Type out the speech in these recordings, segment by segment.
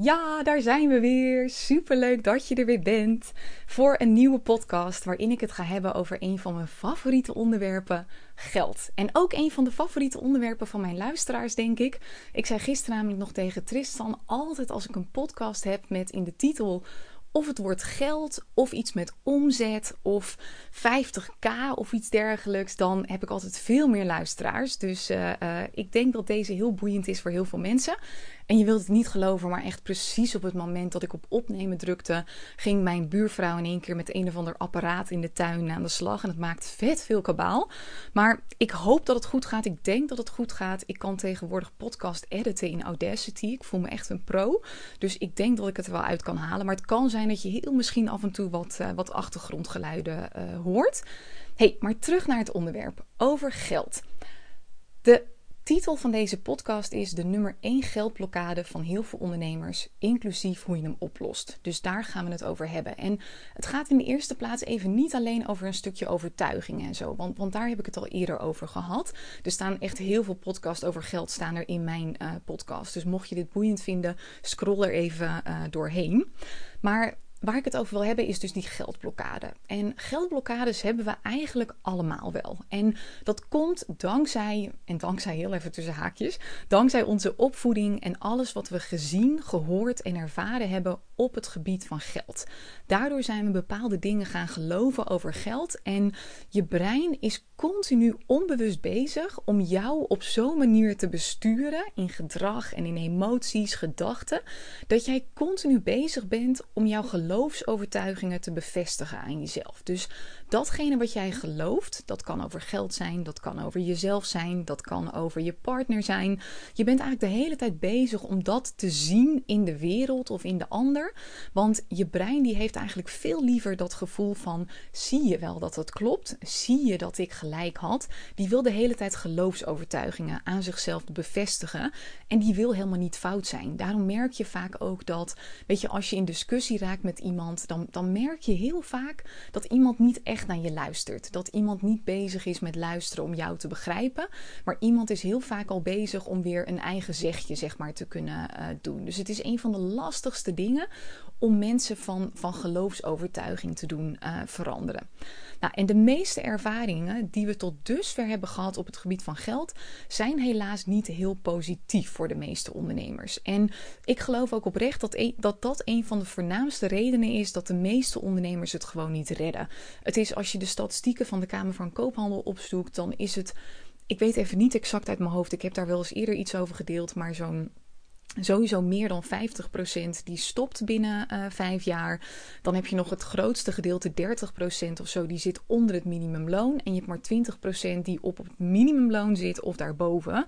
Ja, daar zijn we weer. Superleuk dat je er weer bent voor een nieuwe podcast waarin ik het ga hebben over een van mijn favoriete onderwerpen, geld. En ook een van de favoriete onderwerpen van mijn luisteraars, denk ik. Ik zei gisteren namelijk nog tegen Tristan, altijd als ik een podcast heb met in de titel of het woord geld of iets met omzet of 50k of iets dergelijks, dan heb ik altijd veel meer luisteraars. Dus uh, uh, ik denk dat deze heel boeiend is voor heel veel mensen. En je wilt het niet geloven, maar echt precies op het moment dat ik op opnemen drukte, ging mijn buurvrouw in één keer met een of ander apparaat in de tuin aan de slag. En het maakt vet veel kabaal. Maar ik hoop dat het goed gaat. Ik denk dat het goed gaat. Ik kan tegenwoordig podcast editen in Audacity. Ik voel me echt een pro. Dus ik denk dat ik het er wel uit kan halen. Maar het kan zijn dat je heel misschien af en toe wat, uh, wat achtergrondgeluiden uh, hoort. hey, maar terug naar het onderwerp over geld. De titel van deze podcast is de nummer 1 geldblokkade van heel veel ondernemers, inclusief hoe je hem oplost. Dus daar gaan we het over hebben. En het gaat in de eerste plaats even niet alleen over een stukje overtuiging en zo, want, want daar heb ik het al eerder over gehad. Er staan echt heel veel podcasts over geld staan er in mijn uh, podcast. Dus mocht je dit boeiend vinden, scroll er even uh, doorheen. Maar Waar ik het over wil hebben is dus die geldblokkade. En geldblokkades hebben we eigenlijk allemaal wel. En dat komt dankzij, en dankzij heel even tussen haakjes, dankzij onze opvoeding en alles wat we gezien, gehoord en ervaren hebben op het gebied van geld. Daardoor zijn we bepaalde dingen gaan geloven over geld. En je brein is continu onbewust bezig om jou op zo'n manier te besturen in gedrag en in emoties, gedachten, dat jij continu bezig bent om jouw geloofsovertuigingen te bevestigen aan jezelf. Dus datgene wat jij gelooft, dat kan over geld zijn, dat kan over jezelf zijn, dat kan over je partner zijn. Je bent eigenlijk de hele tijd bezig om dat te zien in de wereld of in de ander. Want je brein die heeft eigenlijk veel liever dat gevoel van zie je wel dat het klopt? Zie je dat ik gelijk had? Die wil de hele tijd geloofsovertuigingen aan zichzelf bevestigen en die wil helemaal niet fout zijn. Daarom merk je vaak ook dat, weet je, als je in discussie raakt met iemand, dan, dan merk je heel vaak dat iemand niet echt naar je luistert. Dat iemand niet bezig is met luisteren om jou te begrijpen. Maar iemand is heel vaak al bezig om weer een eigen zegje zeg maar, te kunnen uh, doen. Dus het is een van de lastigste dingen om mensen van, van geloofsovertuiging te doen uh, veranderen. Nou, en de meeste ervaringen die we tot dusver hebben gehad op het gebied van geld, zijn helaas niet heel positief voor de meeste ondernemers. En ik geloof ook oprecht dat e dat, dat een van de voornaamste redenen is dat de meeste ondernemers het gewoon niet redden. Het is als je de statistieken van de Kamer van Koophandel opzoekt, dan is het. Ik weet even niet exact uit mijn hoofd. Ik heb daar wel eens eerder iets over gedeeld, maar zo'n sowieso meer dan 50% die stopt binnen uh, vijf jaar. Dan heb je nog het grootste gedeelte, 30% of zo, die zit onder het minimumloon. En je hebt maar 20% die op het minimumloon zit of daarboven.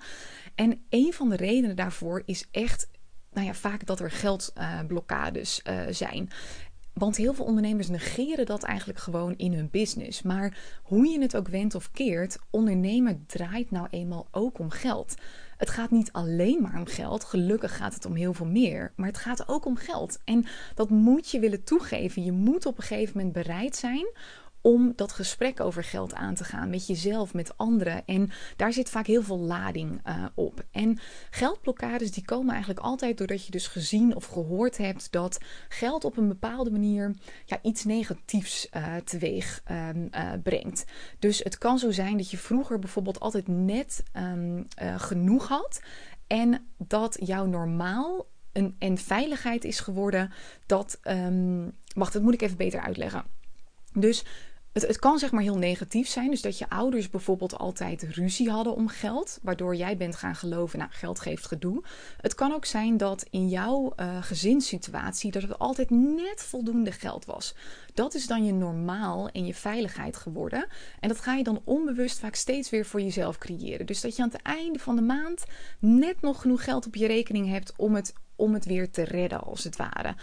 En een van de redenen daarvoor is echt nou ja, vaak dat er geldblokkades uh, zijn. Want heel veel ondernemers negeren dat eigenlijk gewoon in hun business. Maar hoe je het ook wendt of keert, ondernemen draait nou eenmaal ook om geld. Het gaat niet alleen maar om geld. Gelukkig gaat het om heel veel meer. Maar het gaat ook om geld. En dat moet je willen toegeven. Je moet op een gegeven moment bereid zijn om dat gesprek over geld aan te gaan met jezelf, met anderen. En daar zit vaak heel veel lading uh, op. En geldblokkades die komen eigenlijk altijd doordat je dus gezien of gehoord hebt dat geld op een bepaalde manier ja, iets negatiefs uh, teweeg um, uh, brengt. Dus het kan zo zijn dat je vroeger bijvoorbeeld altijd net um, genoeg had. En dat jouw normaal een, en veiligheid is geworden dat. Um, wacht, dat moet ik even beter uitleggen. Dus het, kan zeg maar heel negatief zijn. Dus dat je ouders bijvoorbeeld altijd ruzie hadden om geld. Waardoor jij bent gaan geloven, nou geld geeft gedoe. Het kan ook zijn dat in jouw uh, gezinssituatie dat het altijd net voldoende geld was. Dat is dan je normaal en je veiligheid geworden. En dat ga je dan onbewust vaak steeds weer voor jezelf creëren. Dus dat je aan het einde van de maand net nog genoeg geld op je rekening hebt om het, om het weer te redden als het ware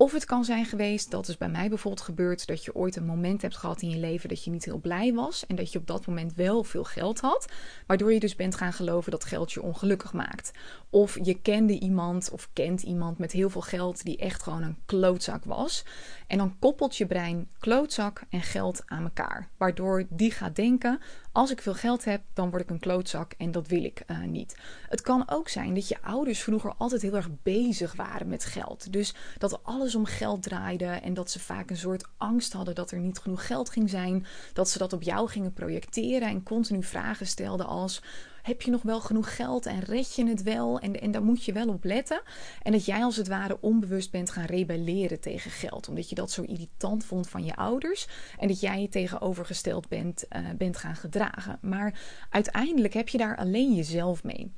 Of het kan zijn geweest, dat is bij mij bijvoorbeeld gebeurd, dat je ooit een moment hebt gehad in je leven dat je niet heel blij was en dat je op dat moment wel veel geld had, waardoor je dus bent gaan geloven dat geld je ongelukkig maakt. Of je kende iemand of kent iemand met heel veel geld die echt gewoon een klootzak was. En dan koppelt je brein klootzak en geld aan elkaar, waardoor die gaat denken: als ik veel geld heb, dan word ik een klootzak en dat wil ik uh, niet. Het kan ook zijn dat je ouders vroeger altijd heel erg bezig waren met geld. Dus dat alles om geld draaide en dat ze vaak een soort angst hadden dat er niet genoeg geld ging zijn. Dat ze dat op jou gingen projecteren en continu vragen stelden als heb je nog wel genoeg geld en red je het wel? En, en daar moet je wel op letten. En dat jij als het ware onbewust bent gaan rebelleren tegen geld. Omdat je dat zo irritant vond van je ouders. En dat jij je tegenovergesteld bent, uh, bent gaan gedragen. Maar uiteindelijk heb je daar alleen jezelf mee.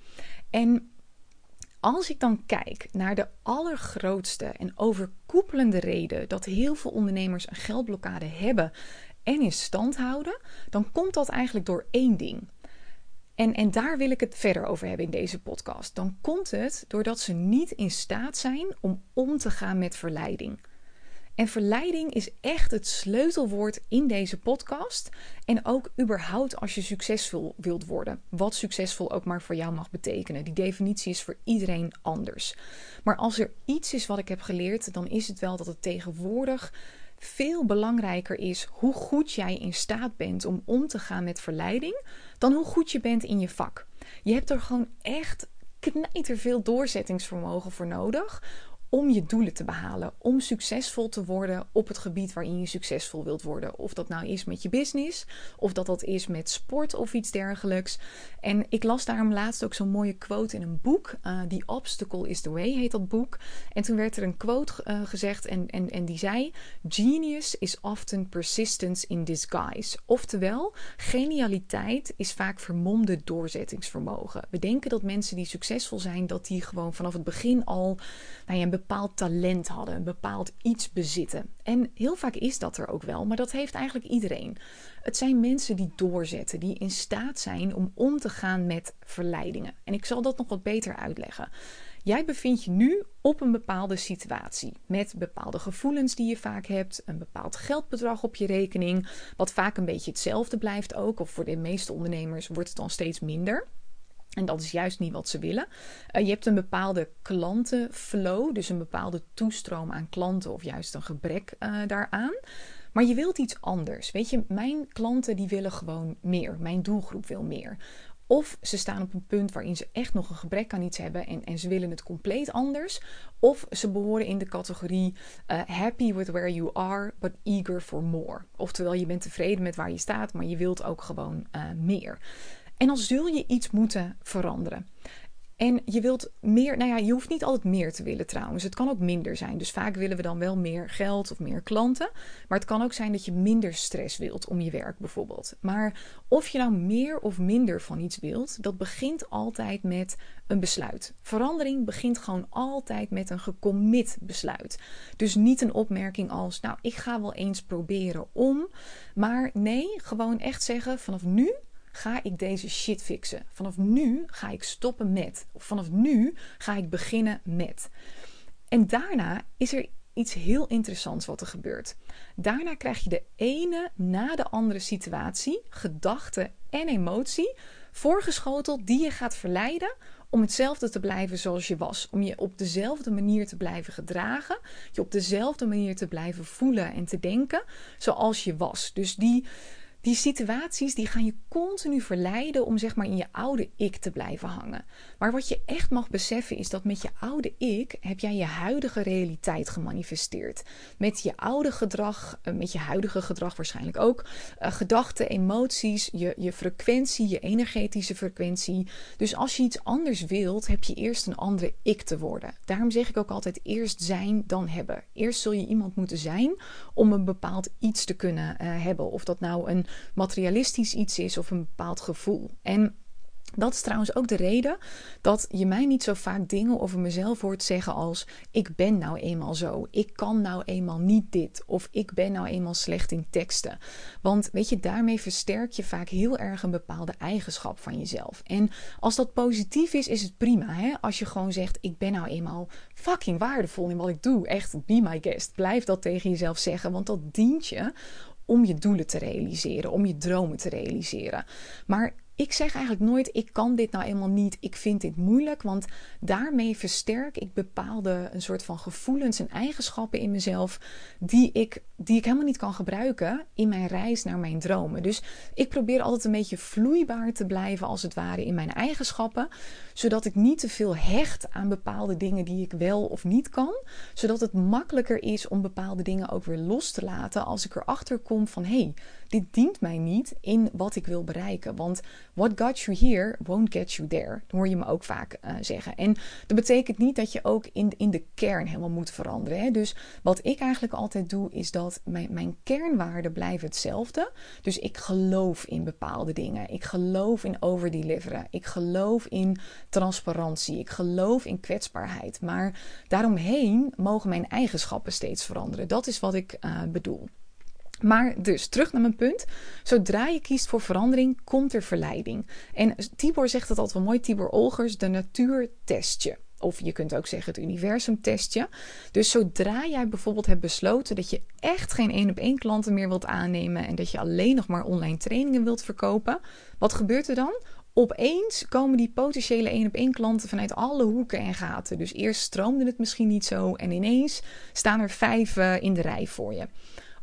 En als ik dan kijk naar de allergrootste en overkoepelende reden dat heel veel ondernemers een geldblokkade hebben en in stand houden, dan komt dat eigenlijk door één ding. En, en daar wil ik het verder over hebben in deze podcast. Dan komt het doordat ze niet in staat zijn om om te gaan met verleiding. En verleiding is echt het sleutelwoord in deze podcast. En ook überhaupt als je succesvol wilt worden. Wat succesvol ook maar voor jou mag betekenen. Die definitie is voor iedereen anders. Maar als er iets is wat ik heb geleerd, dan is het wel dat het tegenwoordig veel belangrijker is hoe goed jij in staat bent om om te gaan met verleiding dan hoe goed je bent in je vak. Je hebt er gewoon echt knijterveel doorzettingsvermogen voor nodig om je doelen te behalen, om succesvol te worden op het gebied waarin je succesvol wilt worden. Of dat nou is met je business, of dat dat is met sport of iets dergelijks. En ik las daarom laatst ook zo'n mooie quote in een boek. Uh, The Obstacle is the Way heet dat boek. En toen werd er een quote uh, gezegd en, en, en die zei: Genius is often persistence in disguise. Oftewel, genialiteit is vaak vermomde doorzettingsvermogen. We denken dat mensen die succesvol zijn, dat die gewoon vanaf het begin al nou ja, bepaald talent hadden, een bepaald iets bezitten. En heel vaak is dat er ook wel, maar dat heeft eigenlijk iedereen. Het zijn mensen die doorzetten, die in staat zijn om om te gaan met verleidingen. En ik zal dat nog wat beter uitleggen. Jij bevindt je nu op een bepaalde situatie met bepaalde gevoelens die je vaak hebt, een bepaald geldbedrag op je rekening, wat vaak een beetje hetzelfde blijft ook, of voor de meeste ondernemers wordt het dan steeds minder. En dat is juist niet wat ze willen. Uh, je hebt een bepaalde klantenflow, dus een bepaalde toestroom aan klanten of juist een gebrek uh, daaraan. Maar je wilt iets anders. Weet je, mijn klanten die willen gewoon meer. Mijn doelgroep wil meer. Of ze staan op een punt waarin ze echt nog een gebrek aan iets hebben en, en ze willen het compleet anders. Of ze behoren in de categorie uh, happy with where you are, but eager for more. Oftewel, je bent tevreden met waar je staat, maar je wilt ook gewoon meer. En dan zul je iets moeten veranderen. En je wilt meer, nou ja, je hoeft niet altijd meer te willen trouwens. Het kan ook minder zijn. Dus vaak willen we dan wel meer geld of meer klanten. Maar het kan ook zijn dat je minder stress wilt om je werk bijvoorbeeld. Maar of je nou meer of minder van iets wilt, dat begint altijd met een besluit. Verandering begint gewoon altijd met een gecommit besluit. Dus niet een opmerking als, nou, ik ga wel eens proberen om. Maar nee, gewoon echt zeggen, vanaf nu ga ik deze shit fixen. Vanaf nu ga ik stoppen met. Of vanaf nu ga ik beginnen met. En daarna is er iets heel interessants wat er gebeurt. Daarna krijg je de ene na de andere situatie, gedachte en emotie voorgeschoteld die je gaat verleiden om hetzelfde te blijven zoals je was. Om je op dezelfde manier te blijven gedragen. Je op dezelfde manier te blijven voelen en te denken zoals je was. Dus die die situaties die gaan je continu verleiden om zeg maar in je oude ik te blijven hangen. Maar wat je echt mag beseffen is dat met je oude ik heb jij je huidige realiteit gemanifesteerd. Met je oude gedrag, eh, met je huidige gedrag waarschijnlijk ook, uh, gedachten, emoties, je, je frequentie, je energetische frequentie. Dus als je iets anders wilt, heb je eerst een andere ik te worden. Daarom zeg ik ook altijd eerst zijn, dan hebben. Eerst zul je iemand moeten zijn om een bepaald iets te kunnen uh, hebben. Of dat nou een materialistisch iets is of een bepaald gevoel. En Dat is trouwens ook de reden dat je mij niet zo vaak dingen over mezelf hoort zeggen als ik ben nou eenmaal zo, ik kan nou eenmaal niet dit of ik ben nou eenmaal slecht in teksten. Want weet je, daarmee versterk je vaak heel erg een bepaalde eigenschap van jezelf. En als dat positief is, is het prima. Hè? Als je gewoon zegt ik ben nou eenmaal fucking waardevol in wat ik doe, echt be my guest. Blijf dat tegen jezelf zeggen, want dat dient je om je doelen te realiseren, om je dromen te realiseren. Maar ik zeg eigenlijk nooit: ik kan dit nou eenmaal niet, ik vind dit moeilijk, want daarmee versterk ik bepaalde een soort van gevoelens en eigenschappen in mezelf die ik, die ik helemaal niet kan gebruiken in mijn reis naar mijn dromen. Dus ik probeer altijd een beetje vloeibaar te blijven, als het ware, in mijn eigenschappen, zodat ik niet te veel hecht aan bepaalde dingen die ik wel of niet kan, zodat het makkelijker is om bepaalde dingen ook weer los te laten als ik erachter kom van hé, hey, dit dient mij niet in wat ik wil bereiken. Want what got you here won't get you there. Dat hoor je me ook vaak uh, zeggen. En dat betekent niet dat je ook in, in de kern helemaal moet veranderen. Hè? Dus wat ik eigenlijk altijd doe, is dat mijn, mijn kernwaarden blijven hetzelfde. Dus ik geloof in bepaalde dingen. Ik geloof in overdeliveren. Ik geloof in transparantie. Ik geloof in kwetsbaarheid. Maar daaromheen mogen mijn eigenschappen steeds veranderen. Dat is wat ik uh, bedoel. Maar dus, terug naar mijn punt. Zodra je kiest voor verandering, komt er verleiding. En Tibor zegt het altijd wel mooi, Tibor Olgers, de natuur test je. Of je kunt ook zeggen het universum test je. Dus zodra jij bijvoorbeeld hebt besloten dat je echt geen één op één klanten meer wilt aannemen en dat je alleen nog maar online trainingen wilt verkopen, wat gebeurt er dan? Opeens komen die potentiële één op één klanten vanuit alle hoeken en gaten. Dus eerst stroomde het misschien niet zo en ineens staan er vijf uh, in de rij voor je.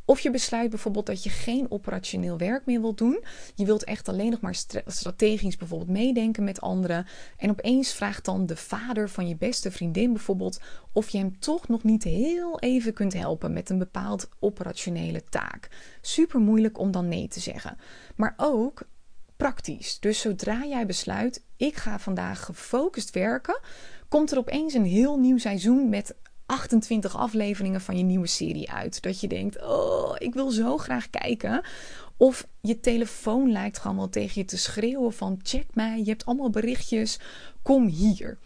Of je besluit bijvoorbeeld dat je geen operationeel werk meer wilt doen. Je wilt echt alleen nog maar strategisch bijvoorbeeld meedenken met anderen. En opeens vraagt dan de vader van je beste vriendin bijvoorbeeld of je hem toch nog niet heel even kunt helpen met een bepaald operationele taak. Super moeilijk om dan nee te zeggen. Maar ook praktisch. Dus zodra jij besluit, ik ga vandaag gefocust werken, komt er opeens een heel nieuw seizoen met 28 afleveringen van je nieuwe serie uit. Dat je denkt: Oh, ik wil zo graag kijken. Of je telefoon lijkt gewoon wel tegen je te schreeuwen: van check mij, je hebt allemaal berichtjes, kom hier.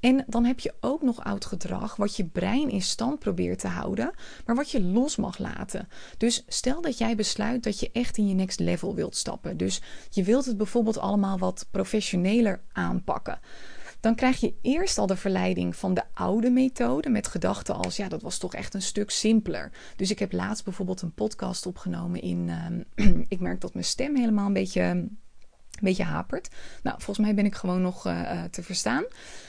En dan heb je ook nog oud gedrag, wat je brein in stand probeert te houden, maar wat je los mag laten. Dus stel dat jij besluit dat je echt in je next level wilt stappen. Dus je wilt het bijvoorbeeld allemaal wat professioneler aanpakken dan krijg je eerst al de verleiding van de oude methode met gedachten als ja, dat was toch echt een stuk simpeler. Dus ik heb laatst bijvoorbeeld een podcast opgenomen in. Uh, ik merk dat mijn stem helemaal een beetje. Een beetje hapert. Nou, volgens mij ben ik gewoon nog uh, te verstaan.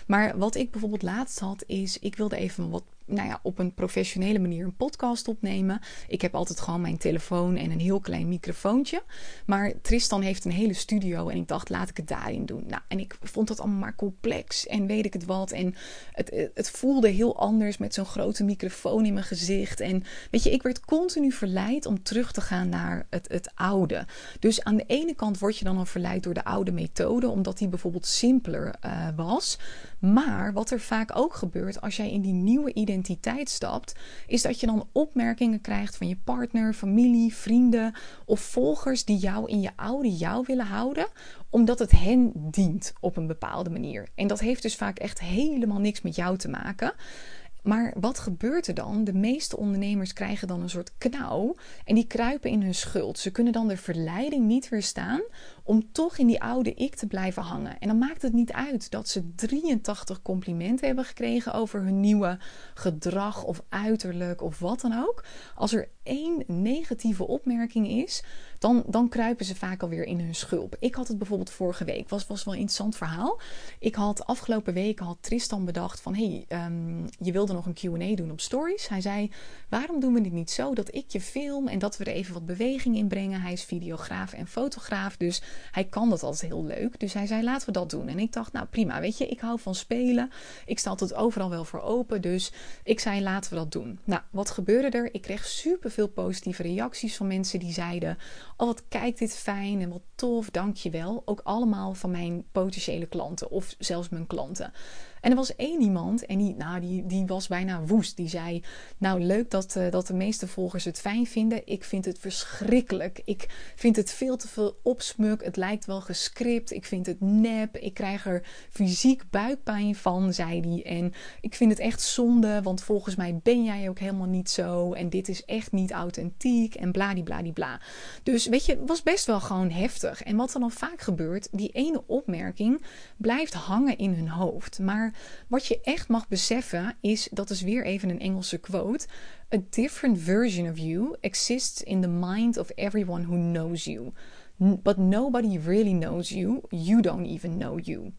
Maar wat ik bijvoorbeeld laatst had, is ik wilde even wat nou ja, op een professionele manier een podcast opnemen. Ik heb altijd gewoon mijn telefoon en een heel klein microfoontje. Maar Tristan heeft een hele studio en ik dacht, laat ik het daarin doen. Nou, en ik vond dat allemaal maar complex en weet ik het wat. En het, het voelde heel anders met zo'n grote microfoon in mijn gezicht. En weet je, ik werd continu verleid om terug te gaan naar het, het oude. Dus aan de ene kant word je dan al verleid door de oude methode, omdat die bijvoorbeeld simpeler uh, was. Maar wat er vaak ook gebeurt als jij in die nieuwe identiteit stapt, is dat je dan opmerkingen krijgt van je partner, familie, vrienden of volgers die jou in je oude jou willen houden, omdat het hen dient op een bepaalde manier. En dat heeft dus vaak echt helemaal niks met jou te maken. Maar wat gebeurt er dan? De meeste ondernemers krijgen dan een soort knauw en die kruipen in hun schuld. Ze kunnen dan de verleiding niet weerstaan om toch in die oude ik te blijven hangen. En dan maakt het niet uit dat ze 83 complimenten hebben gekregen over hun nieuwe gedrag of uiterlijk of wat dan ook. Als er één negatieve opmerking is, dan, dan kruipen ze vaak alweer in hun schulp. Ik had het bijvoorbeeld vorige week, was, was wel een interessant verhaal. Ik had afgelopen weken had Tristan bedacht van, hey, um, je wilde nog een Q&A doen op stories. Hij zei, waarom doen we dit niet zo dat ik je film en dat we er even wat beweging in brengen. Hij is videograaf en fotograaf, dus hij kan dat altijd heel leuk. Dus hij zei, laten we dat doen. En ik dacht, nou prima, weet je, ik hou van spelen. Ik sta altijd overal wel voor open, dus ik zei, laten we dat doen. Nou, wat gebeurde er? Ik kreeg super veel positieve reacties van mensen die zeiden, oh wat kijkt dit fijn en wat tof, dankjewel. Ook allemaal van mijn potentiële klanten of zelfs mijn klanten. En er was één iemand en die, nou, die, die was bijna woest. Die zei, nou leuk dat, uh, dat de meeste volgers het fijn vinden. Ik vind het verschrikkelijk. Ik vind het veel te veel opsmuk. Het lijkt wel gescript. Ik vind het nep. Ik krijg er fysiek buikpijn van, zei hij. En ik vind het echt zonde, want volgens mij ben jij ook helemaal niet zo. En dit is echt niet authentiek en bladibladibla. Dus weet je, het was best wel gewoon heftig. En wat er dan vaak gebeurt, die ene opmerking blijft hangen in hun hoofd. Maar wat je echt mag beseffen is, dat is weer even een Engelse quote. A different version of you exists in the mind of everyone who knows you. But nobody really knows you. You don't even know you.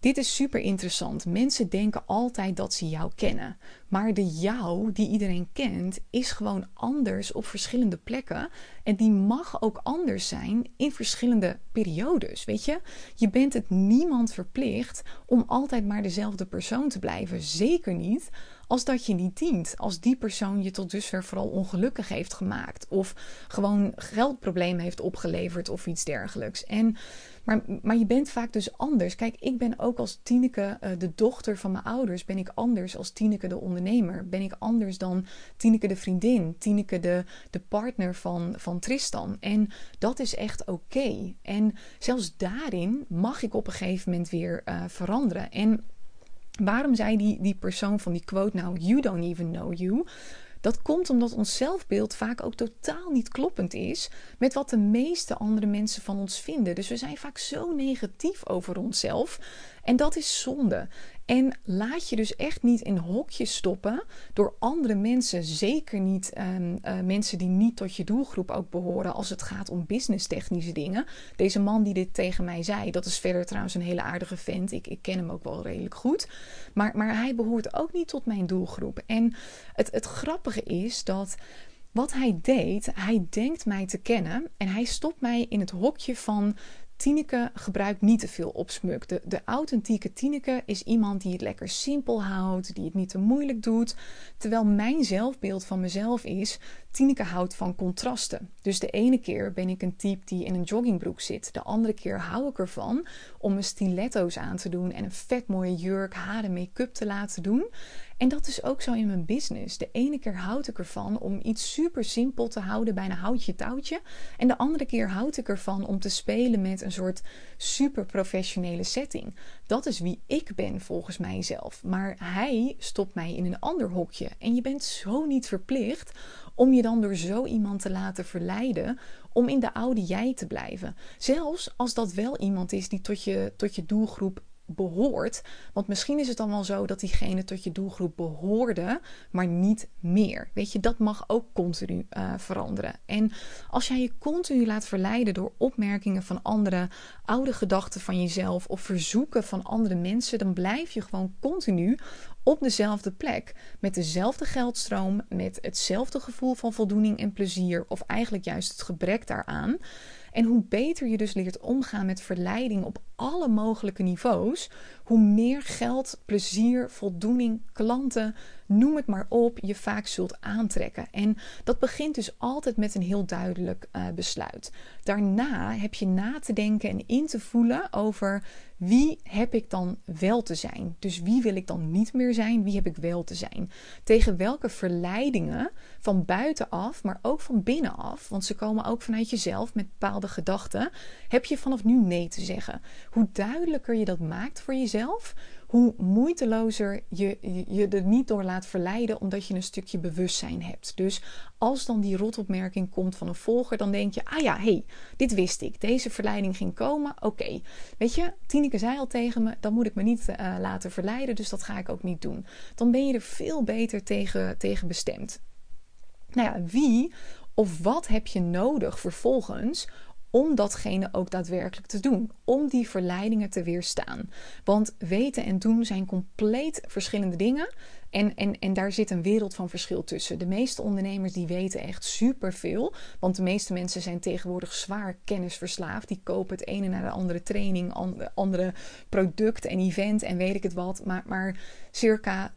Dit is super interessant. Mensen denken altijd dat ze jou kennen. Maar de jou die iedereen kent, is gewoon anders op verschillende plekken. En die mag ook anders zijn in verschillende periodes. Weet je, je bent het niemand verplicht om altijd maar dezelfde persoon te blijven. Zeker niet als dat je niet dient. Als die persoon je tot dusver vooral ongelukkig heeft gemaakt. Of gewoon geldproblemen heeft opgeleverd of iets dergelijks. En, maar, maar je bent vaak dus anders. Kijk, ik ben ook als Tineke, uh, de dochter van mijn ouders, ben ik anders als Tineke de ondernemer. Ben ik anders dan Tineke de vriendin. Tineke de, de partner van, van Tristan. En dat is echt oké. En zelfs daarin mag ik op een gegeven moment weer uh, veranderen. En Waarom zei die, die persoon van die quote nou, you don't even know you? Dat komt omdat ons zelfbeeld vaak ook totaal niet kloppend is met wat de meeste andere mensen van ons vinden. Dus we zijn vaak zo negatief over onszelf. En dat is zonde. En laat je dus echt niet in hokjes stoppen door andere mensen. Zeker niet um, uh, mensen die niet tot je doelgroep ook behoren als het gaat om business-technische dingen. Deze man die dit tegen mij zei, dat is verder trouwens een hele aardige vent. Ik, ik ken hem ook wel redelijk goed. Maar, maar hij behoort ook niet tot mijn doelgroep. En het, het grappige is dat wat hij deed, hij denkt mij te kennen en hij stopt mij in het hokje van Tineke gebruikt niet te veel opsmuk. De, de authentieke Tineke is iemand die het lekker simpel houdt, die het niet te moeilijk doet. Terwijl mijn zelfbeeld van mezelf is: Tineke houdt van contrasten. Dus de ene keer ben ik een type die in een joggingbroek zit. De andere keer hou ik ervan om mijn stiletto's aan te doen en een vet mooie jurk, haren, make-up te laten doen. En dat is ook zo in mijn business. De ene keer houd ik ervan om iets super simpel te houden, bijna houtje touwtje. En de andere keer houd ik ervan om te spelen met een soort super professionele setting. Dat is wie ik ben volgens mijzelf. Maar hij stopt mij in een ander hokje. En je bent zo niet verplicht om je dan door zo iemand te laten verleiden om in de oude jij te blijven. Zelfs als dat wel iemand is die tot je, tot je doelgroep behoort. Want misschien is het dan wel zo dat diegene tot je doelgroep behoorde, maar niet meer. Weet je, dat mag ook continu uh, veranderen. En als jij je continu laat verleiden door opmerkingen van anderen, oude gedachten van jezelf of verzoeken van andere mensen, dan blijf je gewoon continu op dezelfde plek. Met dezelfde geldstroom, met hetzelfde gevoel van voldoening en plezier, of eigenlijk juist het gebrek daaraan. En hoe beter je dus leert omgaan met verleiding op alle mogelijke niveaus, hoe meer geld, plezier, voldoening, klanten, noem het maar op, je vaak zult aantrekken. En dat begint dus altijd met een heel duidelijk uh, besluit. Daarna heb je na te denken en in te voelen over wie heb ik dan wel te zijn? Dus wie wil ik dan niet meer zijn? Wie heb ik wel te zijn? Tegen welke verleidingen van buitenaf, maar ook van binnenaf, want ze komen ook vanuit jezelf met bepaalde gedachten, heb je vanaf nu nee te zeggen? Hoe duidelijker je dat maakt voor jezelf, hoe moeitelozer je je er niet door laat verleiden omdat je een stukje bewustzijn hebt. Dus als dan die rotopmerking komt van een volger, dan denk je: ah ja, hey, dit wist ik. Deze verleiding ging komen. Oké, weet je, Tineke zei al tegen me: dan moet ik me niet uh, laten verleiden, dus dat ga ik ook niet doen. Dan ben je er veel beter tegen, tegen bestemd. Nou ja, wie of wat heb je nodig vervolgens om datgene ook daadwerkelijk te doen. Om die verleidingen te weerstaan. Want weten en doen zijn compleet verschillende dingen. En, en, en daar zit een wereld van verschil tussen. De meeste ondernemers die weten echt superveel. Want de meeste mensen zijn tegenwoordig zwaar kennisverslaafd. Die kopen het ene naar de andere training, andere product en event en weet ik het wat. Maar, maar circa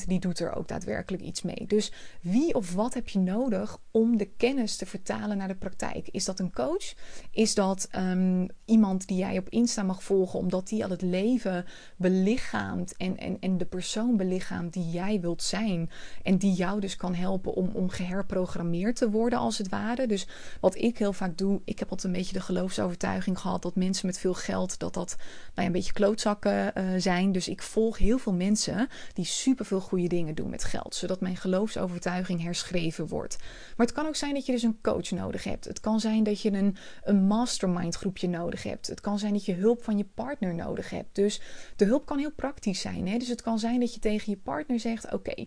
10% die doet er ook daadwerkelijk iets mee. Dus wie of wat heb je nodig om de kennis te vertalen naar de praktijk? Is dat een coach? Is dat um, iemand die jij op Insta mag volgen omdat die al het leven belichaamt en, en, en de persoon belichaamt die jij wilt zijn en die jou dus kan helpen om, om geherprogrammeerd te worden als het ware. Dus wat ik heel vaak doe, ik heb altijd een beetje de geloofsovertuiging gehad dat mensen met veel geld dat dat nou een beetje klootzakken uh, zijn. Dus ik volg heel veel mensen mensen die superveel goede dingen doen met geld, zodat mijn geloofsovertuiging herschreven wordt. Maar het kan ook zijn dat je dus een coach nodig hebt. Het kan zijn dat je een, een mastermind groepje nodig hebt. Het kan zijn dat je hulp van je partner nodig hebt. Dus de hulp kan heel praktisch zijn. Hè? Dus het kan zijn dat je tegen je partner zegt: Oké.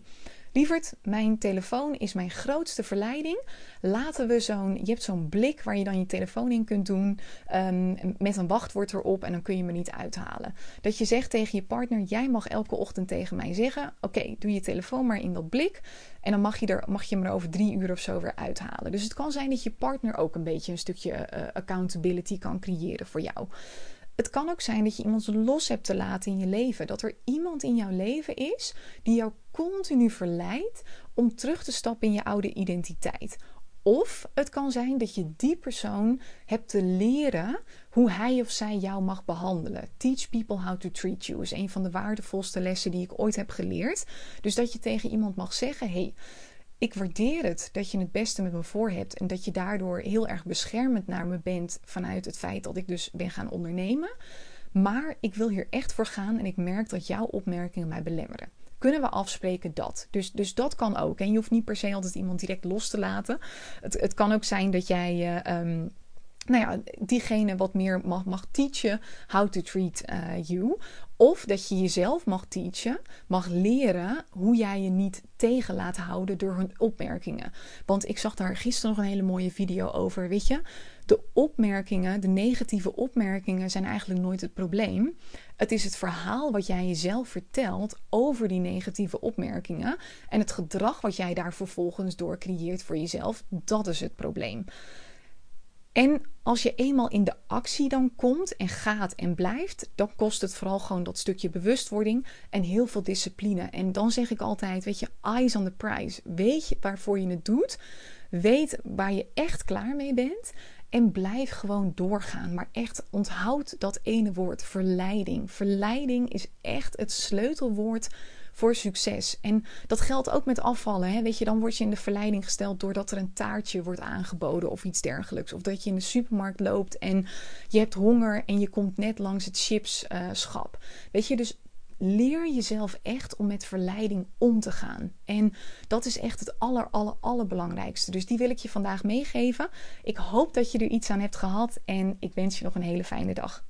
Lieverd, mijn telefoon is mijn grootste verleiding. Laten we zo'n. Je hebt zo'n blik waar je dan je telefoon in kunt doen. Um, met een wachtwoord erop en dan kun je me niet uithalen. Dat je zegt tegen je partner: Jij mag elke ochtend tegen mij zeggen: Oké, doe je telefoon maar in dat blik. En dan mag je, er, mag je hem er over drie uur of zo weer uithalen. Dus het kan zijn dat je partner ook een beetje een stukje uh, accountability kan creëren voor jou. Het kan ook zijn dat je iemand los hebt te laten in je leven. Dat er iemand in jouw leven is die jou continu verleidt om terug te stappen in je oude identiteit. Of het kan zijn dat je die persoon hebt te leren hoe hij of zij jou mag behandelen. Teach people how to treat you is een van de waardevolste lessen die ik ooit heb geleerd. Dus dat je tegen iemand mag zeggen: hey, ik waardeer het dat je het beste met me voor hebt en dat je daardoor heel erg beschermend naar me bent vanuit het feit dat ik dus ben gaan ondernemen. Maar ik wil hier echt voor gaan en ik merk dat jouw opmerkingen mij belemmeren. Kunnen we afspreken dat? Dus, dus dat kan ook. En je hoeft niet per se altijd iemand direct los te laten. Het, het kan ook zijn dat jij. Uh, nou ja, diegene wat meer mag, mag teachen how to treat uh, you. Of dat je jezelf mag teachen, mag leren hoe jij je niet tegen laat houden door hun opmerkingen. Want ik zag daar gisteren nog een hele mooie video over. Weet je, de opmerkingen, de negatieve opmerkingen zijn eigenlijk nooit het probleem. Het is het verhaal wat jij jezelf vertelt over die negatieve opmerkingen. En het gedrag wat jij daar vervolgens door creëert voor jezelf. Dat is het probleem. En als je eenmaal in de actie dan komt en gaat en blijft, dan kost het vooral gewoon dat stukje bewustwording en heel veel discipline. En dan zeg ik altijd, weet je, eyes on the prize. Weet je waarvoor je het doet. Weet waar je echt klaar mee bent. En blijf gewoon doorgaan. Maar echt onthoud dat ene woord, verleiding. Verleiding is echt het sleutelwoord voor succes. En dat geldt ook met afvallen. Hè? Weet je, dan word je in de verleiding gesteld doordat er een taartje wordt aangeboden of iets dergelijks. Of dat je in de supermarkt loopt en je hebt honger en je komt net langs het chipsschap. Uh, Weet je, dus leer jezelf echt om met verleiding om te gaan. En dat is echt het aller, aller, allerbelangrijkste. Dus die wil ik je vandaag meegeven. Ik hoop dat je er iets aan hebt gehad en ik wens je nog een hele fijne dag.